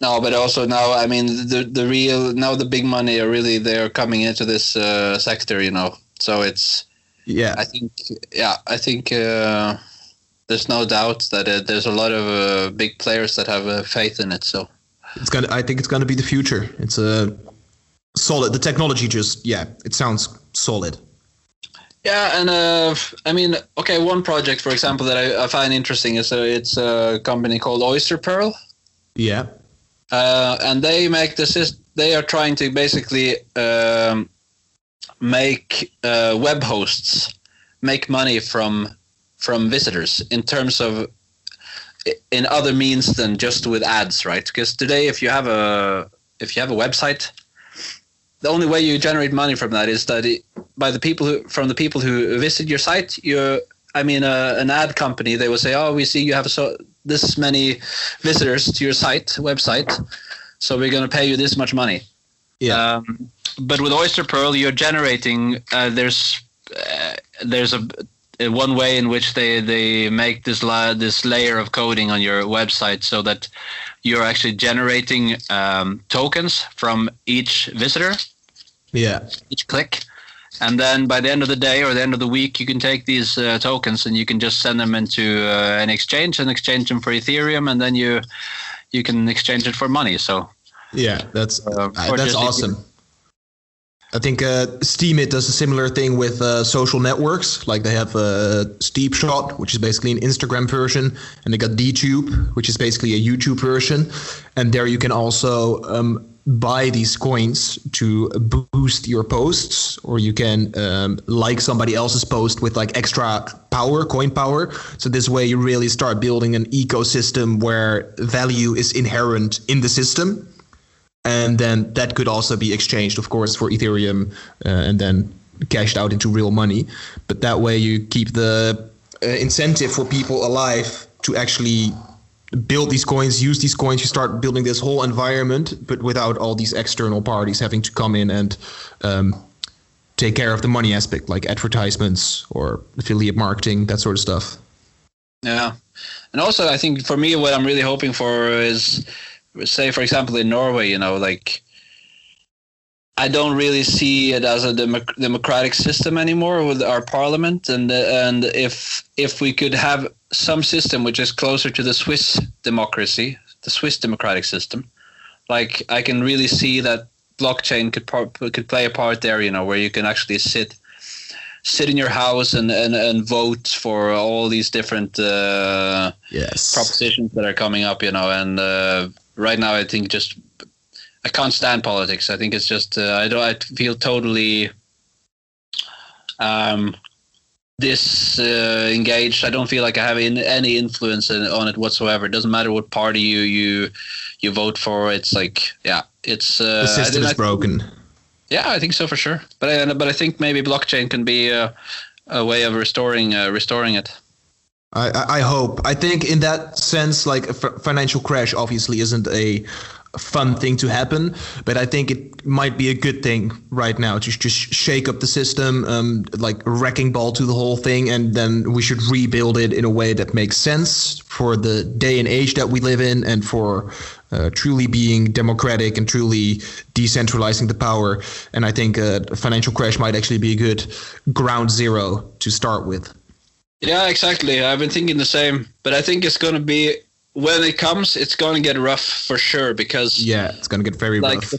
No, but also now, I mean, the the real now the big money are really they're coming into this uh, sector, you know. So it's yeah. I think yeah, I think uh, there's no doubt that uh, there's a lot of uh, big players that have uh, faith in it. So it's gonna. I think it's gonna be the future. It's a solid. The technology just yeah, it sounds solid. Yeah, and uh, I mean, okay, one project, for example, that I, I find interesting is uh, it's a company called Oyster Pearl. Yeah. Uh, and they make this. They are trying to basically um, make uh, web hosts make money from from visitors in terms of in other means than just with ads, right? Because today, if you have a if you have a website, the only way you generate money from that is that it, by the people who from the people who visit your site. You, I mean, uh, an ad company they will say, "Oh, we see you have so this many visitors to your site website, so we're going to pay you this much money." Yeah. Um, but with Oyster Pearl, you're generating. Uh, there's uh, there's a, a, one way in which they they make this la- this layer of coding on your website so that you're actually generating um, tokens from each visitor. Yeah. Each click. And then by the end of the day or the end of the week, you can take these uh, tokens and you can just send them into uh, an exchange and exchange them for Ethereum, and then you you can exchange it for money. So yeah, that's uh, that's awesome. Ethereum. I think uh, Steemit does a similar thing with uh, social networks. Like they have uh, Steepshot, which is basically an Instagram version, and they got DTube, which is basically a YouTube version. And there you can also um, buy these coins to boost your posts, or you can um, like somebody else's post with like extra power, coin power. So this way you really start building an ecosystem where value is inherent in the system and then that could also be exchanged, of course, for Ethereum, uh, and then cashed out into real money. But that way, you keep the uh, incentive for people alive to actually build these coins, use these coins. You start building this whole environment, but without all these external parties having to come in and um, take care of the money aspect, like advertisements or affiliate marketing, that sort of stuff. Yeah, and also I think for me, what I'm really hoping for is say for example in Norway, you know, like I don't really see it as a democ- democratic system anymore with our parliament, and and if if we could have some system which is closer to the Swiss democracy, the Swiss democratic system, like I can really see that blockchain could par- could play a part there, you know, where you can actually sit sit in your house and and, and vote for all these different uh, yes. propositions that are coming up, you know, and uh, right now I think just I can't stand politics. I think it's just uh, I don't I feel totally um disengaged. Uh, I don't feel like I have in, any influence in, on it whatsoever. It doesn't matter what party you you you vote for. It's like yeah, it's uh, the system is broken. Yeah, I think so for sure. But I but I think maybe blockchain can be a, a way of restoring uh, restoring it. I, I hope. I think in that sense, like a financial crash obviously isn't a fun thing to happen, but I think it might be a good thing right now to just shake up the system, um, like wrecking ball to the whole thing, and then we should rebuild it in a way that makes sense for the day and age that we live in, and for uh, truly being democratic and truly decentralizing the power. And I think a financial crash might actually be a good ground zero to start with. Yeah, exactly. I've been thinking the same, but I think it's going to be when it comes, it's going to get rough for sure because yeah, it's going to get very like, rough.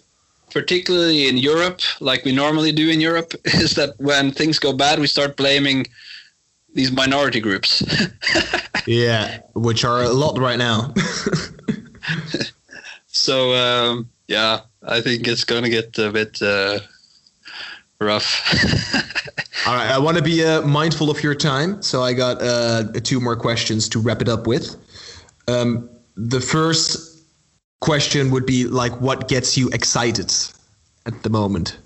Particularly in Europe, like we normally do in Europe, is that when things go bad, we start blaming these minority groups. yeah, which are a lot right now. so um, yeah, I think it's going to get a bit uh, rough. All right, I want to be uh, mindful of your time, so I got uh, two more questions to wrap it up with. Um, the first question would be like, what gets you excited at the moment?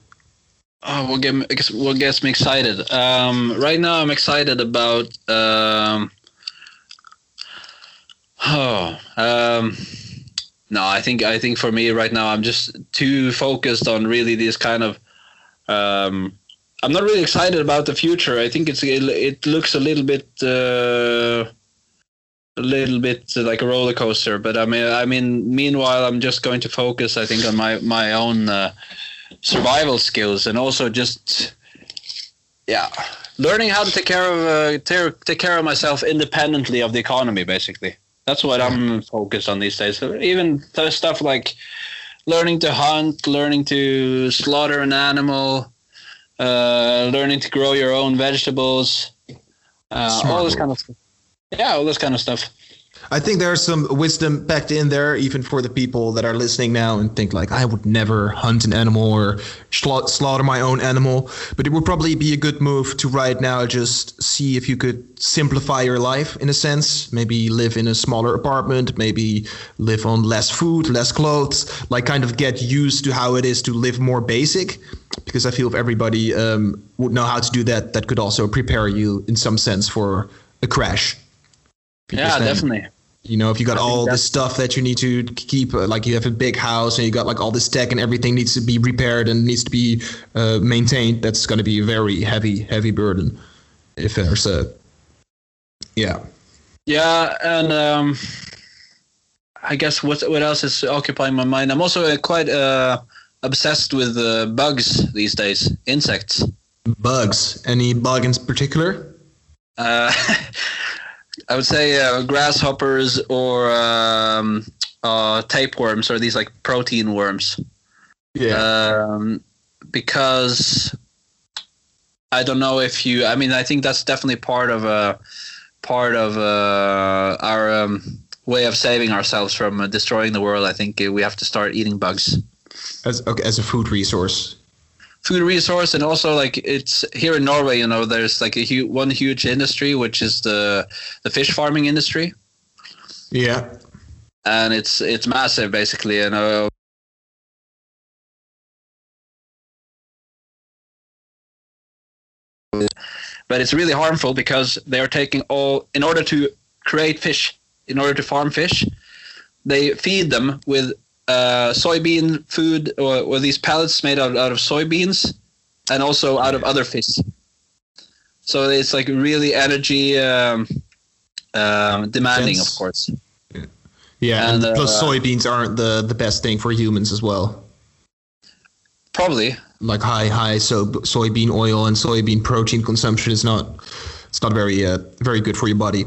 Oh, what, get what gets me excited? Um, right now, I'm excited about. Um, oh, um, no, I think I think for me right now, I'm just too focused on really these kind of. Um, I'm not really excited about the future. I think it's it, it looks a little bit. Uh, a little bit like a roller coaster, but I mean, I mean, meanwhile, I'm just going to focus. I think on my my own uh, survival skills and also just yeah learning how to take care of uh, take, take care of myself independently of the economy basically. That's what i'm focused on these days. Even stuff like learning to hunt learning to slaughter an animal uh, learning to grow your own vegetables uh, all this kind of stuff yeah all this kind of stuff I think there's some wisdom packed in there, even for the people that are listening now and think like, I would never hunt an animal or slaughter my own animal. But it would probably be a good move to right now just see if you could simplify your life in a sense. Maybe live in a smaller apartment, maybe live on less food, less clothes, like kind of get used to how it is to live more basic. Because I feel if everybody um, would know how to do that, that could also prepare you in some sense for a crash. Yeah, definitely. You know, if you got I all this stuff that you need to keep, uh, like you have a big house and you got like all this tech and everything needs to be repaired and needs to be uh, maintained, that's going to be a very heavy, heavy burden. If there's a, yeah. Yeah, and um, I guess what what else is occupying my mind? I'm also uh, quite uh, obsessed with uh, bugs these days, insects. Bugs? Any bug in particular? Uh, I would say uh, grasshoppers or um, uh, tapeworms or these like protein worms. Yeah. Um, because I don't know if you. I mean, I think that's definitely part of a uh, part of uh, our um, way of saving ourselves from uh, destroying the world. I think we have to start eating bugs as okay, as a food resource food resource and also like it's here in Norway you know there's like a hu- one huge industry which is the the fish farming industry. Yeah. And it's it's massive basically you know. But it's really harmful because they're taking all in order to create fish in order to farm fish they feed them with uh, soybean food or, or these pellets made out, out of soybeans and also out of other fish. So it's like really energy um, um, demanding, of course. Yeah, and, and plus uh, soybeans aren't the, the best thing for humans as well. Probably. Like high high so soybean oil and soybean protein consumption is not it's not very uh, very good for your body.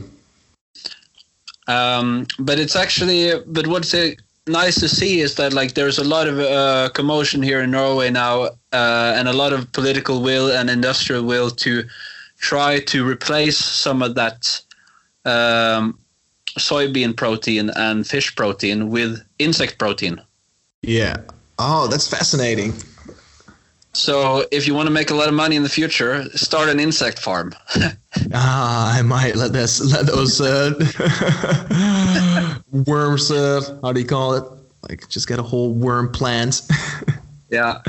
Um, but it's actually but what's it nice to see is that like there's a lot of uh, commotion here in Norway now, uh, and a lot of political will and industrial will to try to replace some of that um, soybean protein and fish protein with insect protein. Yeah. Oh, that's fascinating. So if you want to make a lot of money in the future, start an insect farm. ah, I might let this let those uh, worms. Uh, how do you call it? Like just get a whole worm plant. yeah.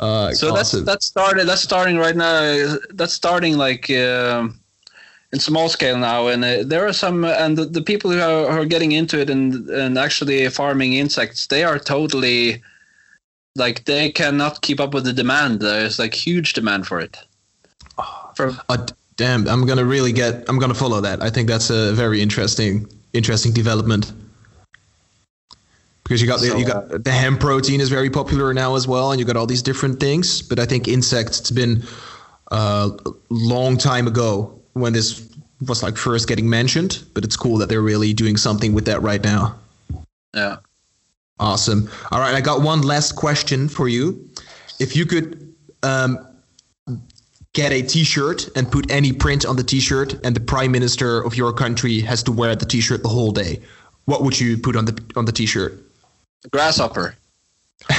Uh, so that's that's started. That's starting right now. That's starting like. Uh, in small scale now, and uh, there are some, and the, the people who are, who are getting into it and and actually farming insects, they are totally like they cannot keep up with the demand. There's like huge demand for it. For uh, damn, I'm gonna really get. I'm gonna follow that. I think that's a very interesting, interesting development. Because you got the, so, you got uh, the hemp protein is very popular now as well, and you got all these different things. But I think insects. It's been uh, a long time ago when this was like first getting mentioned. But it's cool that they're really doing something with that right now. Yeah. Awesome. All right, I got one last question for you. If you could um, get a T-shirt and put any print on the T-shirt, and the Prime Minister of your country has to wear the T-shirt the whole day, what would you put on the on the T-shirt? Grasshopper.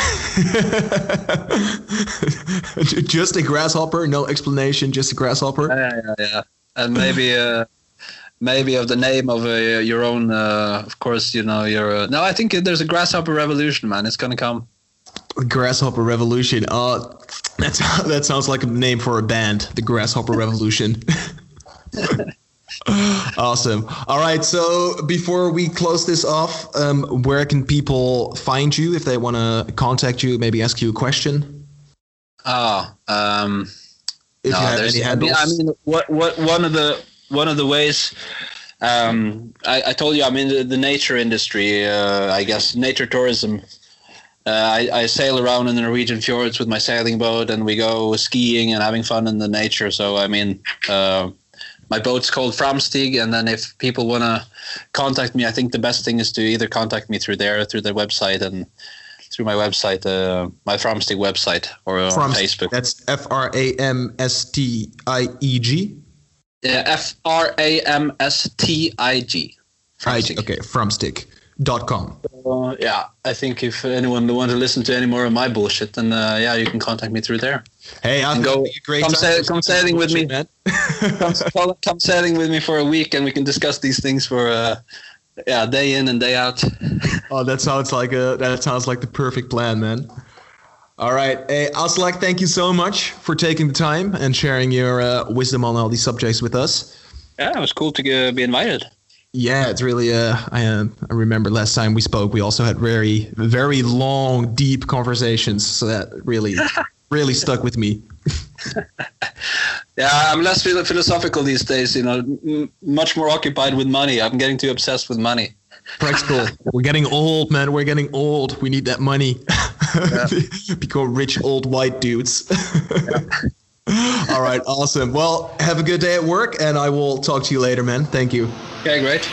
just a grasshopper, no explanation, just a grasshopper. Yeah, yeah, yeah. And maybe uh, maybe of the name of uh, your own. Uh, of course, you know your. Uh, no, I think there's a grasshopper revolution, man. It's gonna come. Grasshopper Revolution. Uh, that's that sounds like a name for a band. The Grasshopper Revolution. awesome. All right. So before we close this off, um, where can people find you if they want to contact you? Maybe ask you a question. Oh, um, if no, you have there's- any handles. I mean, what what one of the one of the ways. Um, I, I told you I'm in the, the nature industry. Uh, I guess nature tourism. Uh, I, I sail around in the Norwegian fjords with my sailing boat, and we go skiing and having fun in the nature. So I mean, uh, my boat's called Framstig, and then if people want to contact me, I think the best thing is to either contact me through there, through their website, and through my website, uh, my Framstig website, or on From Facebook. That's F R A M S T I E G. Yeah, F R A M S T I G. I G. Okay, framstig.com. Uh, yeah, I think if anyone wants to listen to any more of my bullshit, then uh, yeah, you can contact me through there. Hey, I'm think go- it'd be great come time sail- for come sailing with me. man. Come, come, come sailing with me for a week, and we can discuss these things for uh, yeah, day in and day out. Oh, that sounds like a that sounds like the perfect plan, man. All right, hey, Aslak, thank you so much for taking the time and sharing your uh, wisdom on all these subjects with us. Yeah, it was cool to uh, be invited. Yeah, it's really. Uh, I uh, I remember last time we spoke, we also had very very long, deep conversations. So that really really stuck with me. Yeah, I'm less philosophical these days. You know, m- much more occupied with money. I'm getting too obsessed with money. Practical. We're getting old, man. We're getting old. We need that money. Become rich old white dudes. All right, awesome. Well, have a good day at work, and I will talk to you later, man. Thank you. Okay, great.